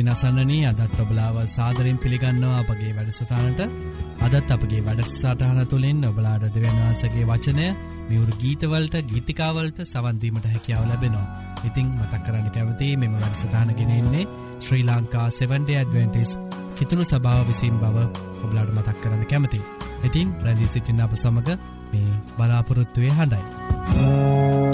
ඉතින් අසන්නනී අදත් ඔබලාව සාදරෙන් පිළිගන්නවා අපගේ වැඩසටානට අදත් අපගේ වැඩක්සාටහන තුළින් ඔබලාඩ දෙවන්වහන්සගේ වචනය මියවරු ගීතවලට ගීතිකාවලට සවන්දීමට හැකියාව ලැබෙනවා. ඉතිං මතක් කරන්න කැවති මෙම වැඩසටානගෙනෙන්නේ ශ්‍රී ලංකා 7ඩ ඇඩවෙන්ටිස් කිතුුණු සභාව විසින් බව ඔබලාඩ මතක් කරන්න කැමති. ඉතින් ප්‍රැදිී සිටින්න අප සමඟ මේ බලාපොරොත්තුවය හඬයි.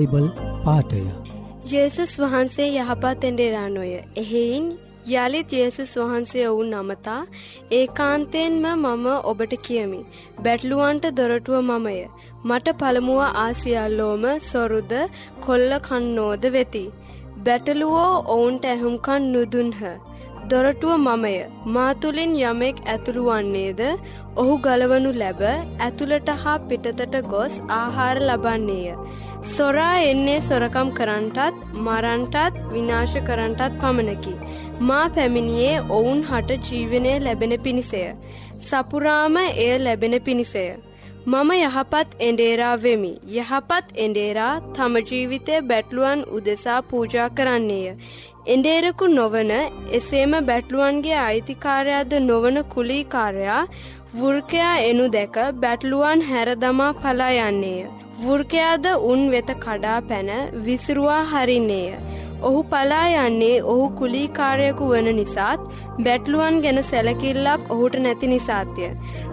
බයිබල් පාටය ජේසුස් වහන්සේ යහපත් එඩෙරානොය එහෙයින් යළිත් ජේසුස් වහන්සේ ඔවුන් අමතා ඒකාන්තයෙන්ම මම ඔබට කියමි. බැටලුවන්ට දොරටුව මමය. මට පළමුුව ආසියල්ලෝම සොරුද කොල්ල කන්නෝද වෙති. බැටලුවෝ ඔවුන්ට ඇහුම්කන් නුදුන්හ. දොරටුව මමය මාතුලින් යමෙක් ඇතුළු වන්නේද ඔහු ගලවනු ලැබ ඇතුළට හා පිටතට ගොස් ආහාර ලබන්නේය. සොරා එන්නේ සොරකම් කරන්ටත් මරන්ටත් විනාශ කරන්ටත් පමණකි. මා පැමිණියේ ඔවුන් හට ජීවනය ලැබෙන පිණිසය. සපුරාම එය ලැබෙන පිණිසය. මම යහපත් එඩේරා වෙමි. යහපත් එඩේරා තම ජීවිතය බැට්ලුවන් උදෙසා පූජා කරන්නේය. එඩේරකු නොවන එසේම බැට්ලුවන්ගේ අයිතිකාරයාද නොවන කුලීකාරයා වෘර්කයා එනු දැක බැට්ලුවන් හැරදමා පලා යන්නේය. වෘර්කයාද උන් වෙත කඩා පැන විසිරුවා හරින්නේය. ඔහු පලා යන්නේ ඔහු කුලීකාරයකු වන නිසාත් බැට්ලුවන් ගැන සැලකිල්ලක් ඔහුට නැති නිසාත්ය.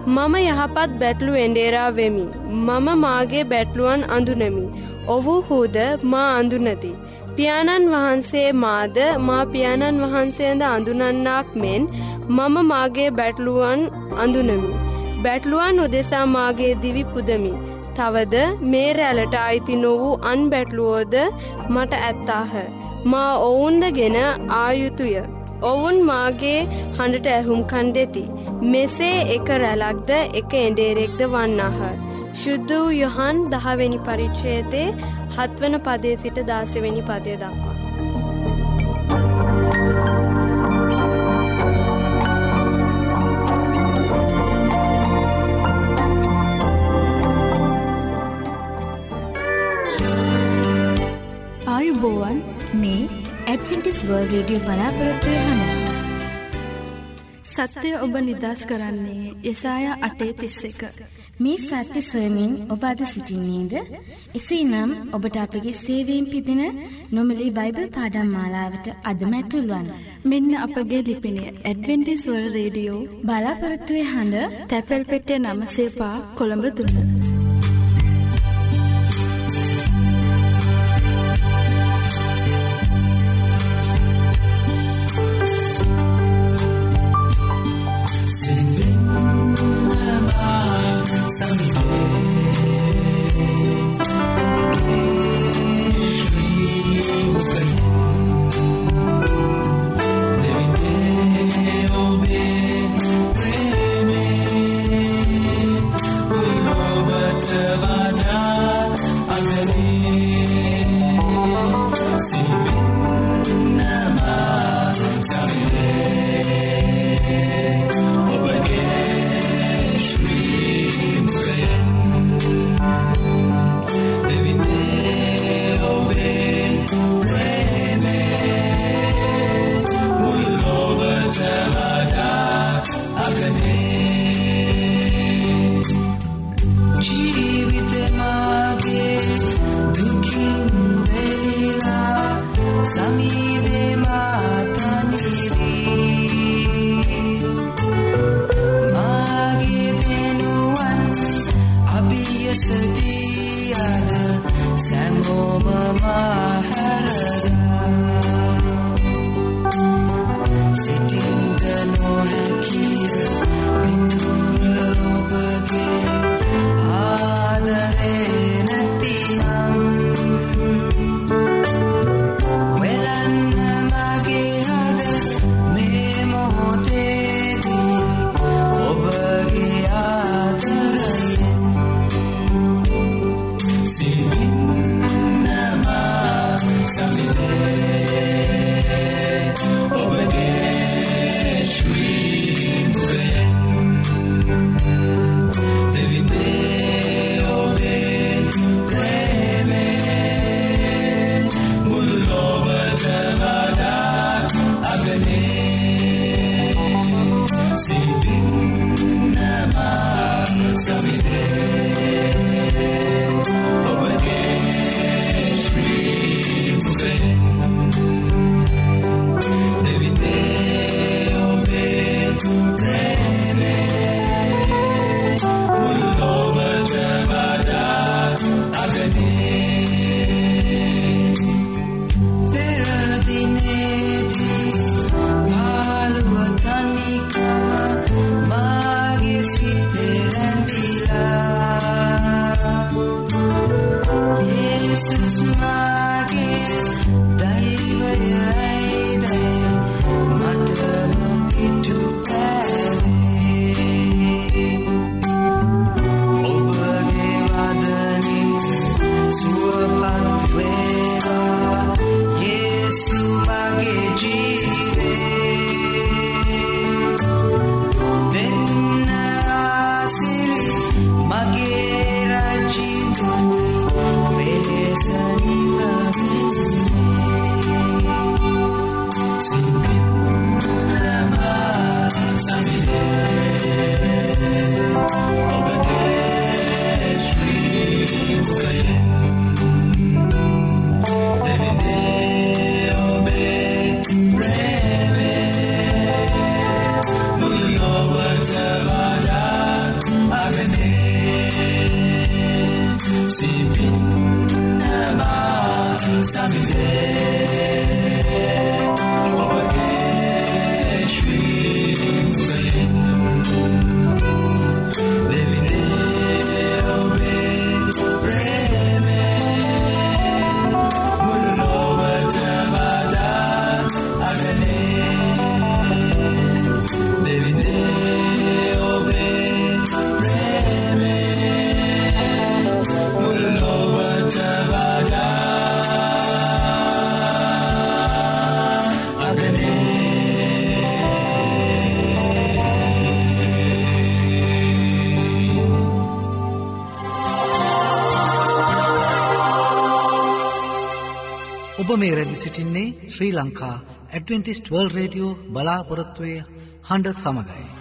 මම යහපත් බැට්ලු එන්ඩේරා වෙමි. මම මාගේ බැට්ලුවන් අඳුනමි. ඔහු හූද මා අඳුනති. පියාණන් වහන්සේ මාද මා පියාණන් වහන්සේද අඳුනන්නාක් මෙන් මම මාගේ බැට්ලුවන් අඳුනමි. බැට්ලුවන් උදෙසා මාගේ දිවි පුදමි. තවද මේ රැලට අයිති නොවූ අන් බැටලුවෝද මට ඇත්තාහ. මා ඔවුන්ද ගෙන ආයුතුය. ඔවුන් මාගේ හඬට ඇහුම්කන් දෙති. මෙසේ එක රැලක්ද එක එඩේරෙක්ද වන්නාහ. ශුද්ධ වූ යොහන් දහවෙනි පරිච්ෂේතේ හත්වන පදේ සිට දාසවෙනි පදය දක්වා. ආයුබෝවන් මේ ඇඩ්විටිස් වර්ල් රේඩියෝ බලාපොරොත්වය හන. සත්‍යය ඔබ නිදස් කරන්නේ යසාය අටේ තිස්ස එක. මේ සත්‍ය සොයමින් ඔබ අද සිසිින්නේද. එසේ නම් ඔබට අපගේ සේවීම් පිදින නොමලි බයිබල් පාඩම් මාලාවට අදමැතුල්වන්. මෙන්න අපගේ ලිපිනේ ඇඩවෙන්ටිස්වල් රේඩියෝ බලාපොරොත්තුවය හඬ තැපැල් පෙටිය නමසේපා කොළඹ දුන්න. ඔබ මේ රැදි සිටින්නේ Sri Lanka Adventist World Radio බලාපොරොත්තුවය හඬ සමඟයි.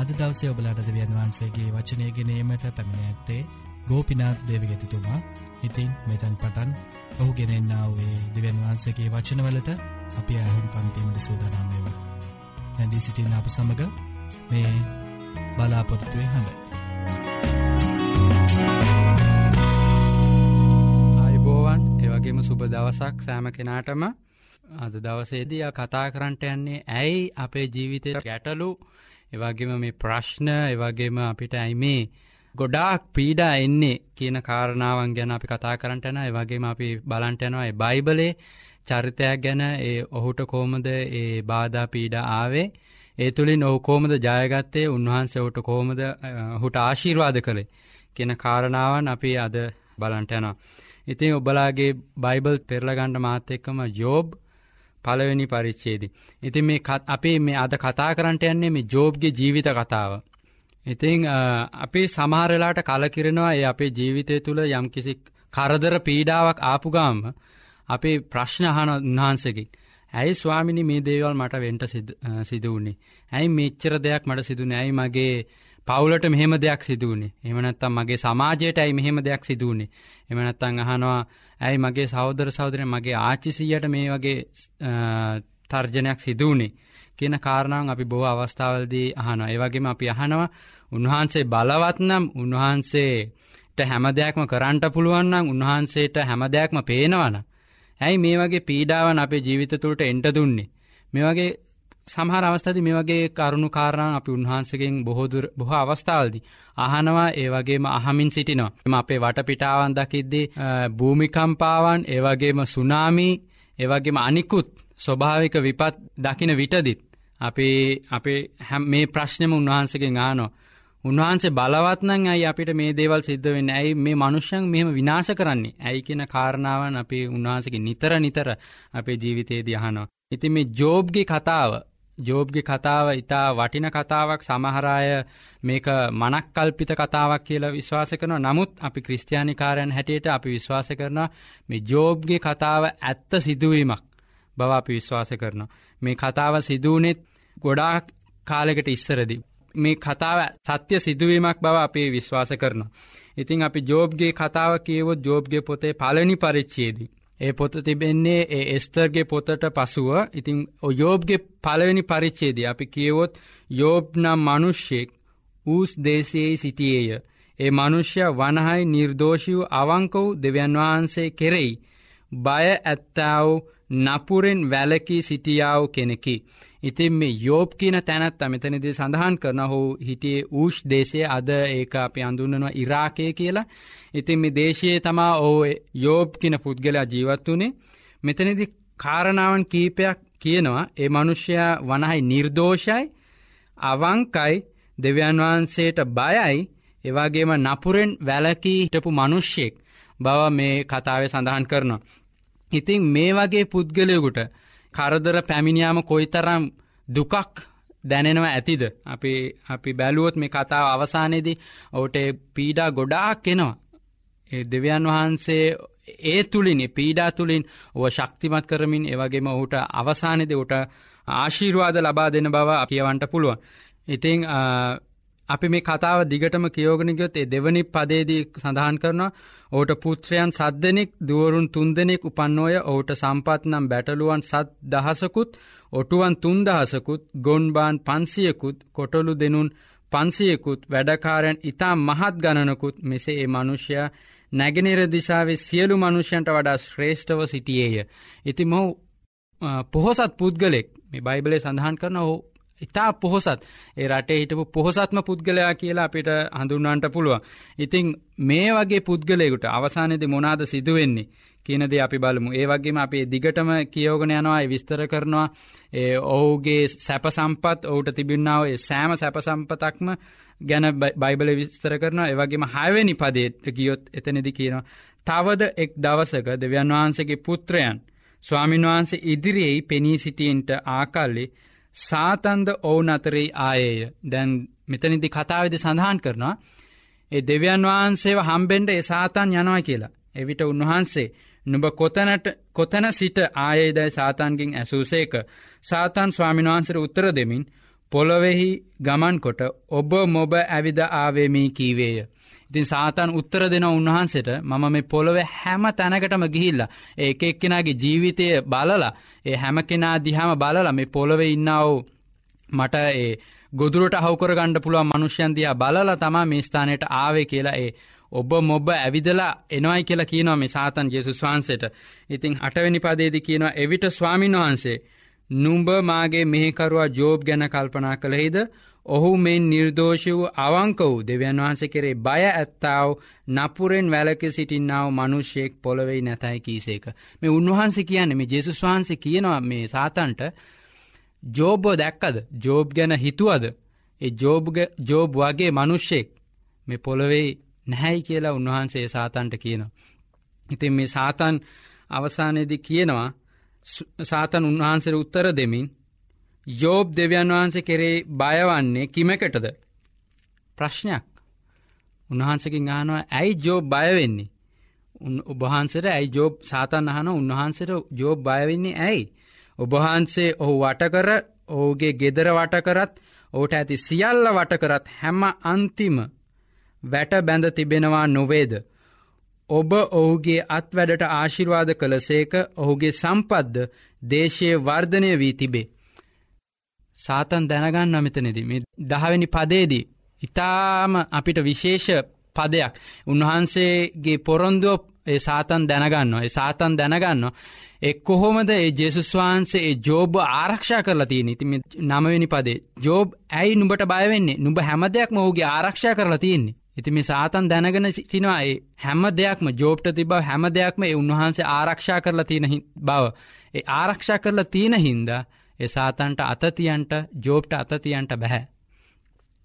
අද දවසේ ඔබලාට දෙවියන් වහන්සේගේ වචනය ගෙනීමට පැමිණ ඇත්තේ ගෝපිනාත් දේවගතිතුමා. ඉතින් මෙතැන් පටන් ඔහු ගෙනෙන්න්නා වූේ දෙවන් වහන්සේගේ වචනවලට අපි අහුම් කන්තීමට සූදානම්යව නැදී සිටින් අප සමඟ මේ බලාපොරත්තුවේ හඬ. අයිබෝවන් ඒවගේම සුබ දවසක් සෑම කෙනාටම. අද දවසේදී කතා කරන්නට යන්නේ ඇයි අපේ ජීවිතය ගැටලු එවගේම මේ ප්‍රශ්න එවගේම අපිට ඇයි මේ ගොඩාක් පීඩා එන්නේ කියන කාරණාවන් ගැන අපි කතා කරන්නටන එවගේම අපි බලන්ටයනවා ඒ බයිබලේ චරිතයක් ගැන. ඒ ඔහුට කෝමද ඒ බාධා පීඩා ආවේ? ඒ තුළින් ඔහු කෝමද ජයගත්තේ? උන්වහන්සේ ඔහුට කෝමද හුට ආශීර්වාද කළේ කියන කාරණාවන් අපි අද බලන්ටයනවා. ඉතින් ඔබලාගේ බයිබල් පෙරලගණ්ඩ මාත එක්කම ජෝබ් පළවෙනි පරිච්චේදී. ඉතින් මේ අපි මේ අද කතා කරන්නට යන්නේ මේ ජෝබ්ගේ ජීවිත කතාව. ඉතිං අපි සමහරලාට කලකිරෙනවා ඒ අපේ ජීවිතය තුළ යම්කිසි කරදර පීඩාවක් ආපුගාම අපේ ප්‍රශ්න අහන උන්වහන්සකින්. ඇයි ස්වාමිනි මේ දේවල් මට වෙන්ට සිදුවන්නේ. ඇයි මෙච්චර දෙයක් මට සිදුවන ඇයි මගේ පවුලට මෙහෙම දෙයක් සිදුවනේ එමනත්තම් මගේ සමාජයට ඇයි මෙහෙම දෙයක් සිදුවනේ එමනත්තං අහනවා ඇයි මගේ සෞදර සෞදරය මගේ ආචිසියට මේ වගේ තර්ජනයක් සිදුවනේ කියන කාරණාවන් අපි බොහෝ අවස්ථාවලදී අහනවා. ඒවගේම අපි අහනවා උන්වහන්සේ බලවත්නම් උන්වහන්සේට හැම දෙයක්ම කරන්ට පුළුවන්නම් උන්වහන්සේට හැම දෙයක්ම පේනවන ඇයි මේ වගේ පීඩාවන් අපේ ජීවිත තුළට එන්ට දුන්නේ? මේ වගේ සමහර අවස්ථති මේ වගේ කරුණු කාරණ අපි උන්වහන්සගෙන් බොහෝදුර බොහ අවස්ථාවල්දි. අහනවා ඒවගේම අහමින් සිටිනවා. එම අපේ වටපිටාවන් දකිද්දී භූමිකම්පාවන් ඒවගේම සුනාමී ඒවගේම අනිකුත් ස්වභාවික විපත් දකින විටදිත්. අපි අපේ මේ ප්‍රශ්නම උන්වහන්සගෙන් ආනෝ. උන්වහන්සේ බලවත්නං ඇයි අපිට මේ දේවල් සිද්ධ වෙන්න ඇයි මේ මනුෂ්‍යන් මෙහම විනාශ කරන්නේ ඇයි කියන කාරණාවන් අපේ උන්වහන්සගේ නිතර නිතර අපේ ජීවිතයේදී අහනවා. ඉතින් මේ ජෝබ්ගේ කතාව ජෝබ්ගේ කතාව ඉතා වටින කතාවක් සමහරාය මේක මනක් කල්පිත කතාවක් කියලා විශ්වාස කරන නමුත් අපි ක්‍රස්ටයානිකාරයන් හැටියට අපි විශ්වාස කරන මේ ජෝබ්ගේ කතාව ඇත්ත සිදුවීමක් බව අපි විශ්වාස කරන. මේ කතාව සිදුවනෙත් ගොඩාක් කාලෙකට ඉස්සරදි. මේ කතාව සත්‍ය සිදුවීමක් බව අපේ විශ්වාස කරන. ඉතිං අපි ජෝබ්ගේ කතාව කියවොත් ජෝබ්ගේ පොතේ පලනි පරිච්චේදී. ඒ පොත තිබෙන්නේ ඒ එස්තර්ගේ පොතට පසුව ඉතිං යෝබ්ගේ පලවෙනි පරිච්චේදී අපි කියවොත් යෝබ් නම් මනුෂ්‍යෙක් ඌස් දේශයේ සිටියේය. ඒ මනුෂ්‍ය වනහයි නිර්දෝෂිව් අවංකව් දෙවන් වහන්සේ කෙරෙයි. බය ඇත්තාව නපුරෙන් වැලකී සිටියාව කෙනෙකි. ඉතින් මේ යෝබ් කියන තැනත් මෙතනදී සඳහන් කරන හෝ හිටියේ ඌෂ් දේශය අද ඒක අපි අඳුන්නනවා ඉරාකය කියලා. ඉතින් මේ දේශයේ තමා ඕ යෝබ් කියන පුද්ගලයා ජීවත් වනේ මෙතනදි කාරණාවන් කීපයක් කියනවා ඒ මනුෂ්‍යයා වනහයි නිර්දෝෂයි අවංකයි දෙවියන් වහන්සේට බයයි එවාගේම නපුරෙන් වැලකී හිටපු මනුෂ්‍යෙක් බව මේ කතාවේ සඳහන් කරනවා. ඉතිං මේ වගේ පුද්ගලයකුට කරදර පැමිණියාම කොයිතරම් දුකක් දැනෙනව ඇතිද අපි අපි බැලුවොත් මේ කතාව අවසානයේදී ඔවුට පීඩා ගොඩාක් එනවා දෙවියන් වහන්සේ ඒ තුළින් පීඩා තුළින් ඔව ශක්තිමත් කරමින් ඒවගේම ඔහුට අවසානයද ඔට ආශීර්වාද ලබා දෙන බව කියවන්ට පුළුවන්. ඉතිං අපි මේ කතාව දිගටම කියෝගනිගොත් ඒ දෙවනි පදේදී සඳහන් කරනවා ඕට පුත්‍රයන් සද්ධනෙක් දුවරුන් තුන්දෙනෙක් උපන්නෝය ඔහුට සම්පත්නම් බැටලුවන් සත් දහසකුත් ඔටුවන් තුන්දහසකුත් ගොන්බාන් පන්සියකුත් කොටොලු දෙනුන් පන්සියකුත් වැඩකාරයන් ඉතා මහත් ගණනකුත් මෙසේ ඒ මනුෂ්‍යයා නැගෙනර දිසාවේ සියලු මනුෂ්‍යන්ට වඩා ශ්‍රේෂ්ඨව සිටියේය. ඉති මොහු පොහොසත් පුද්ගලෙක් මේ බයිබලේ සඳහන් කරන හෝ ඉතා පොහොසත් ඒ රටේ හිටපු පොහොසත්ම පුද්ගලයා කියලා අපිට හඳුන්නන්ට පුළුව. ඉතිං මේ වගේ පුද්ගලයකුට අවසානයේද මොනාද සිදුවෙන්නේ. කියනද අපි බලමු ඒ වගේම අපේ දිගටම කියෝගන යනවා විස්තර කරනවා ඒ ඔහුගේ සැප සම්පත් ඔහුට තිබින්නාව සෑම සැප සම්පතක්ම ගැන බයිබල විස්තර කරනවා ඒවගේම හයවැනි පදේට ගියොත් එතනෙදි කියනවා. තවද එක් දවසක දෙවියන් වහන්සේගේ පුත්‍රයන් ස්වාමින් වහන්සේ ඉදිරියෙහි පෙනී සිටියන්ට ආකල්ලි සාතන්ද ඔවුන් අතරෙයි ආයේය. දැන් මෙතනිදි කතාවෙද සඳහන් කරනවා ඒ දෙවියන් වහන්සේව හම්බෙන්ඩ ඒ සාතන් යනවා කියලා. එවිට උන්වහන්සේ නුබ කොතනට කොතන සිට ආයේදයි සාතන්ගින් ඇසූසේක. සාතන් ස්වාමින්වහන්සර උත්තර දෙමින් පොළොවෙහි ගමන්කොට ඔබ මොබ ඇවිද ආවේමී කීවේය. ඉතින් සාතන් උත්තර දෙන උන්වහන්සේට මම මේ පොළොව හැම තැනකටම ගිහිල්ල ඒ එක් කෙනගේ ජීවිතය බලලා ඒ හැම කෙනා දිහාම බලලා මේ පොළොව ඉන්නාව මට ඒ ගොදුරට හවකර ගණඩ පුළුව මනුෂ්‍යන්තියා බලලා තමා මේ ස්ථානයට ආවේ කියලා ඒ ඔබ මොබ ඇවිදලා එනවයි කියලා කියනවා මේ සාතන් ජෙසුස් වහන්සේට. ඉතිං අටවැනි පදේදි කියනවා එවිට ස්වාමින් වහන්සේ නුම්ඹ මාගේ මෙහිකරුවා ජෝබ් ගැන කල්පනා කළෙහිද ඔහු මෙන් නිර්දෝෂ වූ අවංක වූ දෙවියන් වහන්ස කරේ බය ඇත්තාව නපුරෙන් වැලක සිටින්නාව මනුෂ්‍යයෙක් පොළවෙයි නැතයි කීසේක. මේ උන්වහන්සේ කියන්න මේ ජෙසුස් වහන්සේ කියනවා මේ සාතන්ට ජෝබෝ දැක්කද? ජෝබ් ගැන හිතුවද? ඒ ජෝබ් වගේ මනුෂ්‍යෙක් මේ පොළවෙයි නැහැයි කියලා උන්වහන්සේ සාතන්ට කියනවා. ඉතින් මේ සාතන් අවසානයේදි කියනවා සාතන් උන්වහන්සර උත්තර දෙමින් යෝබ් දෙවියන් වහන්සේ කෙරේ බයවන්නේ කිමකටද ප්‍රශ්නයක් උන්වහන්සකින් ආනවා ඇයි ජෝබ් බයවෙන්නේ ඔබහන්සට ඇයි ජෝබ් සාතන් අහන උන්වහන්සට ජෝබ් බයවෙන්නේ ඇයි. ඔබහන්සේ ඔහු වටකර ඔහුගේ ගෙදර වටකරත් ඕට ඇති සියල්ල වටකරත් හැම අන්තිම වැට බැඳ තිබෙනවා නොවේද. ඔබ ඔහුගේ අත්වැඩට ආශිර්වාද කළසේක ඔහුගේ සම්පද්ද දේශය වර්ධනය වී තිබේ. සාතන් දැනගන්න අමිතනෙදී මේ දහවැනි පදේදී. ඉතාම අපිට විශේෂ පදයක්. උන්වහන්සේගේ පොරොන්දුව ඒ සාතන් දැනගන්න ඒ සාතන් දැනගන්න එක් කොහොමද ඒ ජෙසුස් වහන්සේ ඒ ජෝබ ආරක්ෂා කරලා තියෙන ඉතිම නමවෙනි පදේ ජෝබ් ඇයි නුඹට බයවෙන්නේ නුඹ හැම දෙයක් මහුගේ ආරක්ෂා කරලා තියෙන්නේ. ඉති මේ සාතන් දැනගෙන සිනවා. ඒ හැම දෙයක්ම ජෝප්ට තිබ හැම දෙයක්ම ඒ උන්වහන්සේ ආරක්ෂා කරලා තියෙන බව. ඒ ආරක්ෂා කරලා තියෙන හින්ද ඒ සාතන්ට අතතියන්ට ජෝප්ට අතතියන්ට බැහැ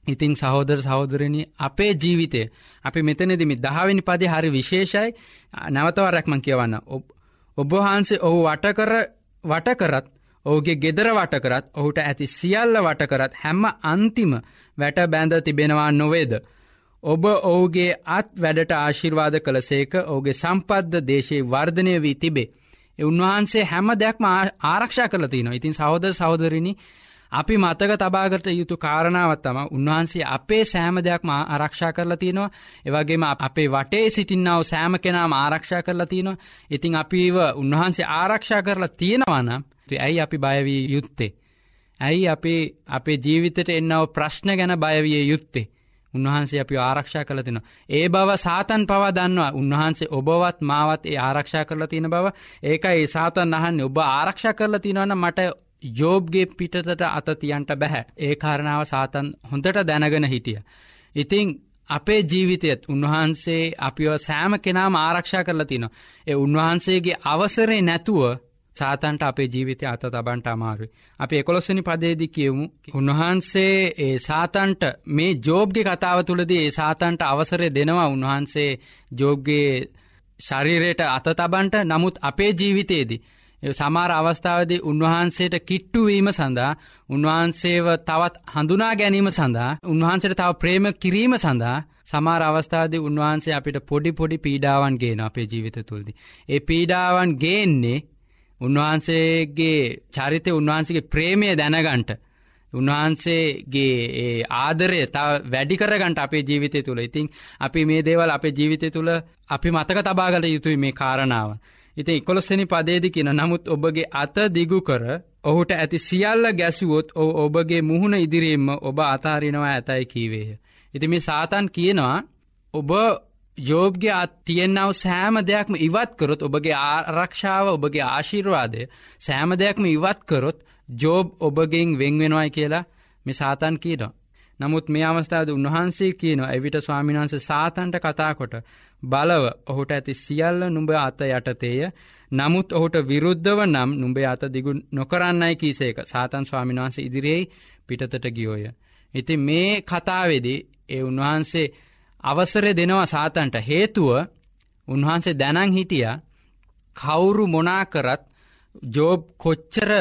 ඉතිං සහෝදර සහෝදරණී අපේ ජීවිතය අපි මෙතනෙදිමි දහවිනි පදි හරි විශේෂයි නැවතවරැක්මං කියවන්න ඔබහන්සේ ඔහු වටකර වටකරත් ඔහුගේ ගෙදර වටකරත් ඔහුට ඇති සියල්ල වටකරත් හැම්ම අන්තිම වැට බැඳ තිබෙනවා නොවේද. ඔබ ඔහුගේ අත් වැඩට ආශිර්වාද කළසේක ඔහුගේ සම්පද්ද දේශයේ වර්ධනය වී තිබේ. උන්වහන්සේ හැම දෙයක්ම ආරක්ෂා කරලතින ඉතින් සහෝද සහෝදරණි අපි මතක තබාගට යුතු කාරණාවත්තම උන්වහන්සේ අපේ සෑම දෙයක්ම ආරක්ෂා කරලා තියෙනවා එවගේම අපේ වටේ සිටින්නාව සෑම කෙනාම ආරක්ෂා කරලා තියෙනවා ඉතිං අපිව උන්වහන්සේ ආරක්ෂා කරලා තියෙනවාන ඇයි අපි බයවී යුත්තේ. ඇයි අපි අපේ ජීවිතට එන්නව ප්‍රශ්න ගැන බයවිය යුත්තේ. උන්වහන්සේ අපි ආරක්ෂා කළ තින. ඒ බව සාතන් පවා දන්නවා උන්වහන්සේ ඔබවත් මාවත් ඒ ආරක්ෂා කරලා තියෙන බව ඒකයි සාතන් අහන්න ඔබ ආරක්ෂා කරලා තිනවන මට ජෝබ්ගේ පිටතට අතතියන්ට බැහැ ඒ කාරණාව සාතන් හොඳට දැනගෙන හිටිය. ඉතිං අපේ ජීවිතයත් උන්වහන්සේ අපිව සෑම කෙනාම ආරක්ෂා කරලා තින. ඒ උන්වහන්සේගේ අවසරේ නැතුව සාතන්ට අපේ ජීවිතය අත තබන්ට අමාරුයි. අපි එකොළොස්සනි පදේදි කියවමු. උන්වහන්සේ ඒ සාතන්ට මේ ජෝබ්ගේ කතාව තුළදී ඒ සාතන්ට අවසරය දෙනවා උන්වහන්සේ ජෝබ්ගේ ශරීරයට අත තබන්ට නමුත් අපේ ජීවිතයේදී. සමාර අවස්ථාවදී උන්වහන්සේට කිට්ටුවීම සඳහා උන්වහන්සේව තවත් හඳුනා ගැනීම සඳහා උන්වහන්සේට තව ප්‍රේම කිරීම සඳහා සමාර අවස්ථාවදී උන්වහන්සේ අපිට පොඩි පොඩි පීඩාවන් ගේන අපේ ජීවිත තුළදි. ඒ පීඩාවන් ගේන්නේ උන්වහන්සේගේ චරිතය උන්වහන්සේගේ ප්‍රේමය දැනගන්ට. උන්වහන්සේගේ ආදරය තව වැඩිකරගන්ට අපේ ජීවිතය තුළ ඉතිං අපි මේ දේවල් අපේ ජීවිතය තුළ අපි මතක තබාගල යුතුයි මේ කාරණාව. ඉතින් ඉකොළොස්සනි පදේදි කියන නමුත් ඔබගේ අත දිගු කර ඔහුට ඇති සියල්ල ගැසුවොත් ඔ ඔබගේ මුහුණ ඉදිරීම ඔබ අතාරිනවා ඇතයි කීවේය. ඉති මේ සාතන් කියනවා ඔබ ජෝබ්ගේ අත් තියෙන්නාව සෑම දෙයක්ම ඉවත්කරොත් ඔබගේ ආරක්ෂාව ඔබගේ ආශිර්වාදය සෑම දෙයක්ම ඉවත්කරොත් ජෝබ් ඔබගෙන් වෙංවෙනවායි කියලා මේ සාතන් කියනවා. නමුත් මේ අවස්ථාද උන්වහන්සේ කියනවා එවිට ස්වාමිනාන්ස සාතන්ට කතාකොට බලව ඔහුට ඇති සියල්ල නුඹ අත යටතේය නමුත් ඔහුට විරුද්ධව නම් නුඹේ අත දිගු නොකරන්නයි කීසේක සාතන් ස්වාමින්වහන්සේ ඉදිරියේ පිටතට ගියෝය. ඉති මේ කතාවෙදි ඒ උන්වහන්සේ අවසරය දෙනවා සාතන්ට හේතුව උන්වහන්සේ දැනං හිටිය කවුරු මොනාකරත් ජෝබ් කොච්චර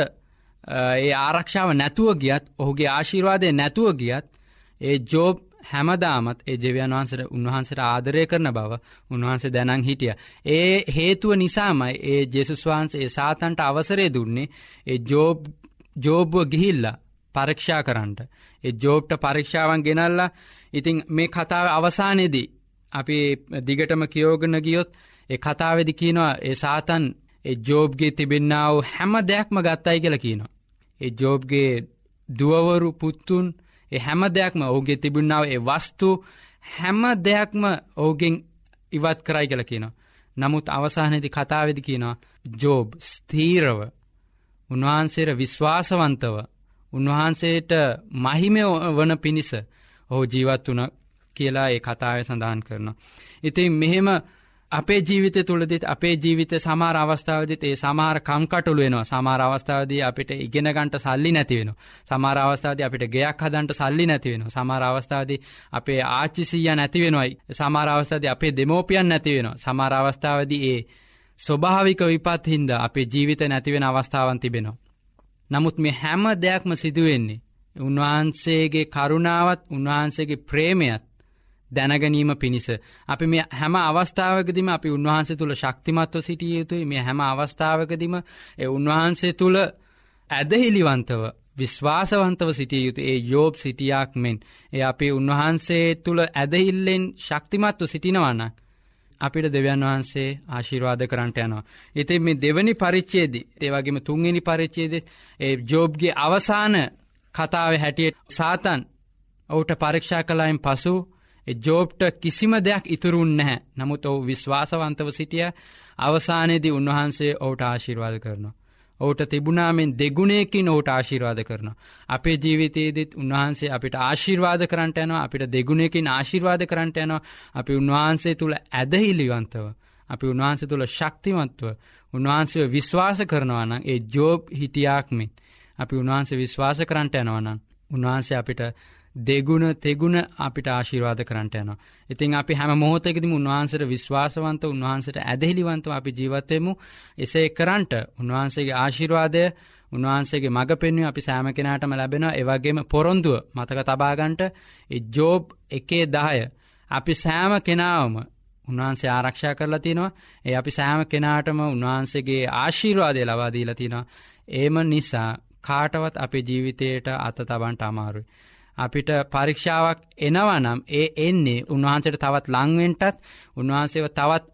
ඒ ආරක්ෂාව නැතුව ගියත් ඔහුගේ ආශිර්වාදය නැතුව ගියත් ඒ ජෝබ් හැමදාමත් ඒ ජෙවියන් වහන්සට උන්වහන්සට ආදරය කරන බව උන්වහන්සේ දැනං හිටිය. ඒ හේතුව නිසාමයි ඒ ජෙසුස් වහන්සේ සාතන්ට අවසරේ දුන්නේ ඒ ජෝබ්ව ගිහිල්ල පරීක්ෂා කරන්නට. ඒ ජෝබ්ට පරීක්ෂාවන් ගෙනල්ලා ඉතිං මේ කතාව අවසානයේදී අපි දිගටම කියෝගන ගියොත් ඒ කතාවෙදි කියනවා ඒ සාතන් ඒ ජෝබ්ගේ තිබෙන්න්නාව හැම දෙයක්ම ගත්තයි කියල කියනවා. ඒ ජෝබ්ගේ දුවවරු පුත්තුන් ඒ හැම දෙයක්ම ඔහුගේ තිබුණාව ඒ වස්තු හැම දෙයක්ම ඔහුගෙන් ඉවත් කරයි කල කියනවා. නමුත් අවසානයේති කතාවෙදි කියනවා ජෝබ් ස්තීරව උන්වහන්සේර විශ්වාසවන්තව උන්වහන්සේට මහිම වන පිණිස ඔහු ජීවත් වන කියලා ඒ කතාව සඳහන් කරන. ඉතින් මෙහෙම අපේ ජීවිත තුළදිත් අපේ ජීවිත සමාර අවස්ථාවදිත් ඒ සමාර කංකටුළු වෙනවා සමාර අවස්ථාවදී අපිට ඉගෙනගන්ට සල්ලි නැතිවෙන. සමාර අවස්ථාද අපිට ගෙයක් හදන්ට සල්ලි නැතිවෙන. සමාර අවස්ථාදී අපේ ආච්චිසීය නැතිවෙනවයි සමාර අවස්ථාද අපේ දෙමෝපියන් නැතිවෙන. සමාර අවස්ථාවදී ඒ ස්වභාවික විපත් හින්ද අපේ ජීවිත නැතිවෙන අවස්ථාවන් තිබෙනවා. නමුත් මේ හැම දෙයක්ම සිදුවෙන්නේ. උන්වහන්සේගේ කරුණාවත් උන්වහන්සේගේ ප්‍රේමයත් දැනගැනීම පිණිස. අපි මේ හැම අවස්ථාවකදිම අපි උන්වහන්සේ තුළ ශක්තිමත්ව සිටිය යුතුයි මේ හැම අවස්ථාවකදිම ඒ උන්වහන්සේ තුළ ඇදහිලිවන්තව විශ්වාසවන්තව සිටිය යුතු ඒ යෝබ් සිටියක් මෙන් ඒ අපි උන්වහන්සේ තුළ ඇදහිල්ලෙන් ශක්තිමත්ව සිටිනවන්න. අපිට දෙවන් වහන්සේ ආශිර්වාද කරන්නට යනවා. ඉතින් මේ දෙවනි පරිච්චේද ඒවගේම තුන්ගනි පරිච්චේද ඒ ජෝබ්ගේ අවසාන කතාව හැටියට සාතන් ඔවුට පරීක්ෂා කලායින් පසු ජෝබ්ට කිසිම දෙයක් ඉතුරුන් නැහැ නමුත් ඔහු විශ්වාසවන්තව සිටිය අවසානයේදී උන්වහන්සේ ඔවුට ආශිර්වාද කරනවා. ඔහුට තිබුණාමෙන් දෙගුණයකින් ඔහුට ආශිර්වාද කරන. අපේ ජීවිතයේදත් උන්වහන්සේ අපිට ආශිර්වාද කරට යනවා අපිට දෙගුණයකින් ආශිර්වාද කරට යනවා අපි උන්වහන්සේ තුළ ඇදහිලිවන්තව. අපි උන්වහන්සේ තුළ ශක්තිමත්ව උන්වහන්සේ විශ්වාස කරනවනම් ඒ ජෝබ් හිටියාක්මෙන් අපි උන්වහන්සේ විශ්වාස කරන්ට යනවනම් උන්වහන්සේ අපිට දෙගුණ තෙගුණ අපිට ආශිර්වාද කරට යනවා. ඉතින් අපි හැම මොහොතකෙදම උන්වහන්සට විශ්වාසවන්ත උන්වහන්සට ඇදහිලිවන්තව අපි ජීවත්තයමු එසේ කරන්ට උන්වහන්සේගේ ආශිර්වාදය උන්වහන්සේගේ මඟ පෙන්ව අපි සෑම කෙනටම ලැබෙන ඒවගේම පොරොන්දුව මතක තබාගන්ට ජෝබ් එකේ දාය අපි සෑම කෙනාවම උන්වහන්සේ ආරක්ෂා කරලා තිනවා ඒ අපි සෑම කෙනාටම උන්වහන්සේගේ ආශීර්වාදය ලවාදීලා තිනවා ඒම නිසා කාටවත් අපේ ජීවිතයට අත තබන්ට අමාරුයි. අපිට පරීක්ෂාවක් එනවනම් ඒ එන්නේ උන්වහන්සට තවත් ලංවෙන්ටත් උන්වහන්සේව තවත්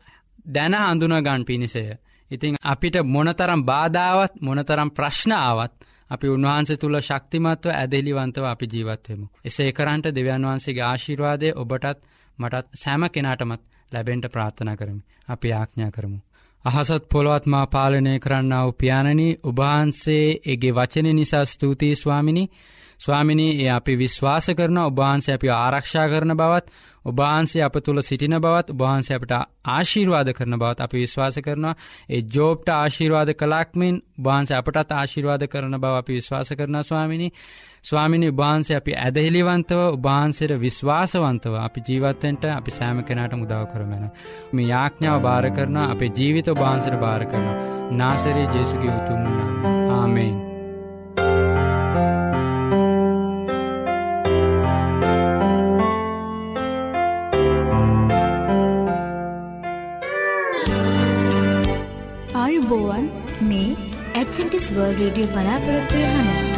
දැන හඳුනගන් පිණිසය. ඉතිං අපිට මොනතරම් බාධාවත් මොනතරම් ප්‍රශ්නාවත් අපි උන්වහන්සේ තුළ ශක්තිමත්ව ඇදෙලිවන්තව අපි ජීවත්වමු. එසේ කරන්ට දෙවන් වහන්සේගේ ආශිර්වාදය ඔබටත් මටත් සෑම කෙනාටමත් ලැබෙන්ට ප්‍රාර්ථනා කරමි. අපි ආඥා කරමු. අහසත් පොළොවත්මා පාලනය කරන්න වූ පියාණනී උභහන්සේ එගේ වචන නිසා ස්තුතියි ස්වාමිනි ස්වාමිනී ඒ අපි විශ්වාස කරන ඔබහන්සේ අපි ආරක්ෂා කරන බවත් ඔබහන්සේ අප තුළ සිටින බවත් ඔබහන්සේ අපට ආශීර්වාද කරන බවත් අපි විශ්වාස කරනවා ඒ ජෝබ්ට ආශීර්වාද කලාක්මෙන් බහන්සේ අපටත් ආශීර්වාද කරන බව අපි විශ්වාස කරන ස්වාමිනි ස්වාමිනි උභහන්සේ අපි ඇදහිලිවන්තව උභහන්සේට විශ්වාසවන්තව අපි ජීවත්තෙන්ට අපි සෑම කෙනට මුදව කරමෙන. මේ යාඥාව භාර කරන අපේ ජීවිත ඔබහන්සර භාර කරන නාසරේ ජේසුගේ උතුමුණ ආමෙන්. ආයුබෝවන් මේ ඇඩ්වෙන්ටිස් වර්ල් රේඩියෝ බලාපොරොත්තුවය හන්න.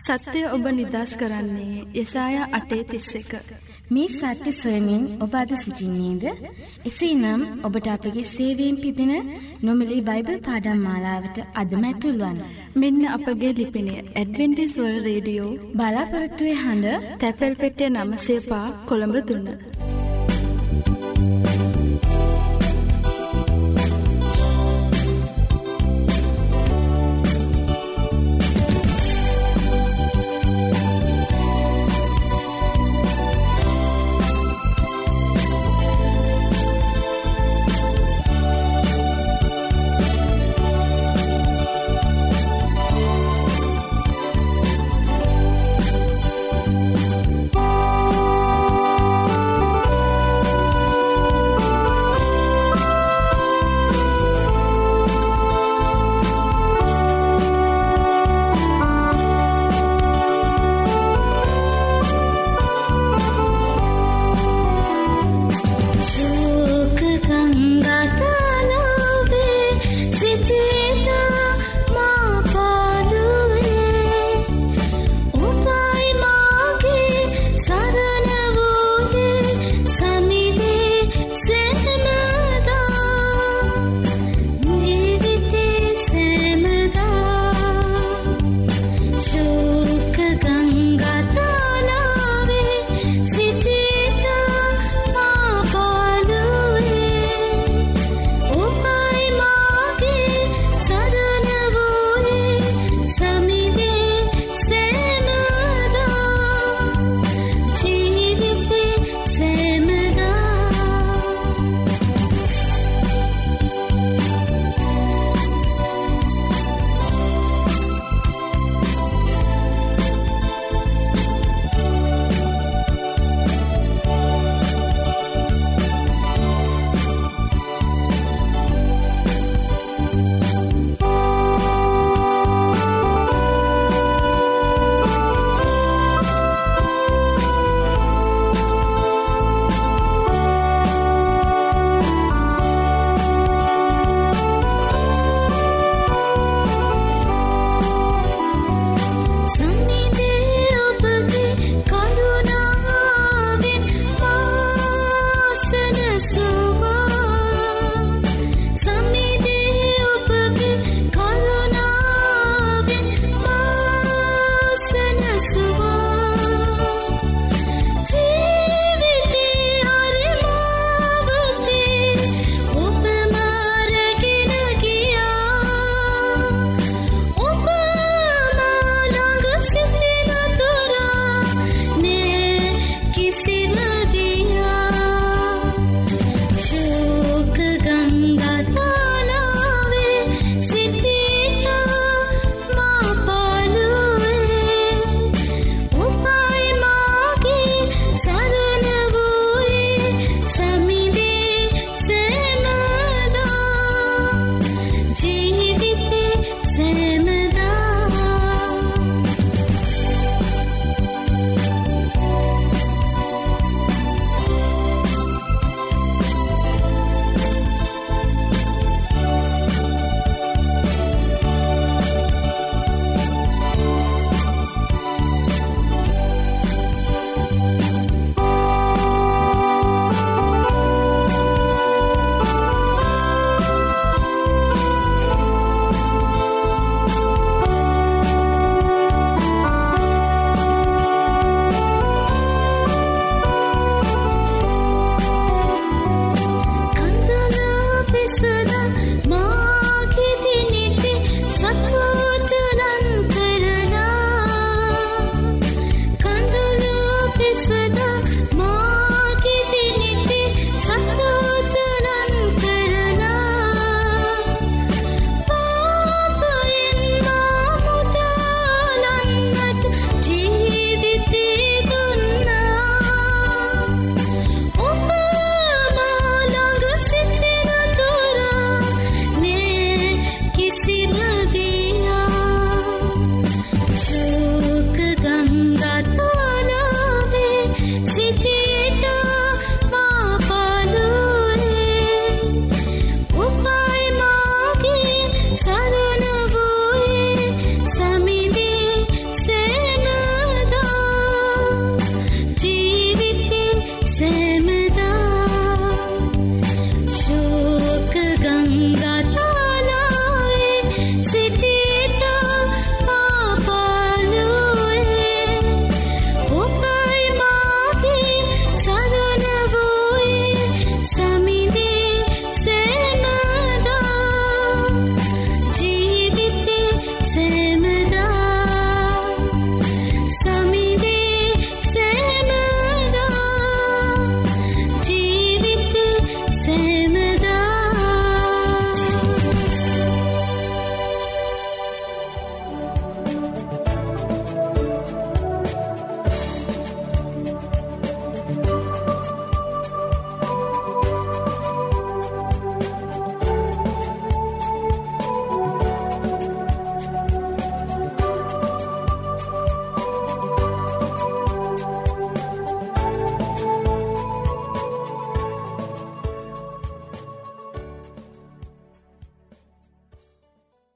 සත්‍යය ඔබ නිදස් කරන්නේ යසාය අටේ තිස්ස එක. මේ සත්‍ය සොයමින් ඔබ අද සිසිින්නේද. එසේ නම් ඔබට අපගේ සේවීම් පිදින නොමිලි බයිබල් පාඩම් මාලාවට අදමැතුල්වන්. මෙන්න අපගේ ලිපිනේ ඇඩවෙන්ටිස්වල් රේඩියෝ බලාපොරත්තුවේ හඬ තැපැල් පෙටිය නමසේපා කොළඹ දුන්න.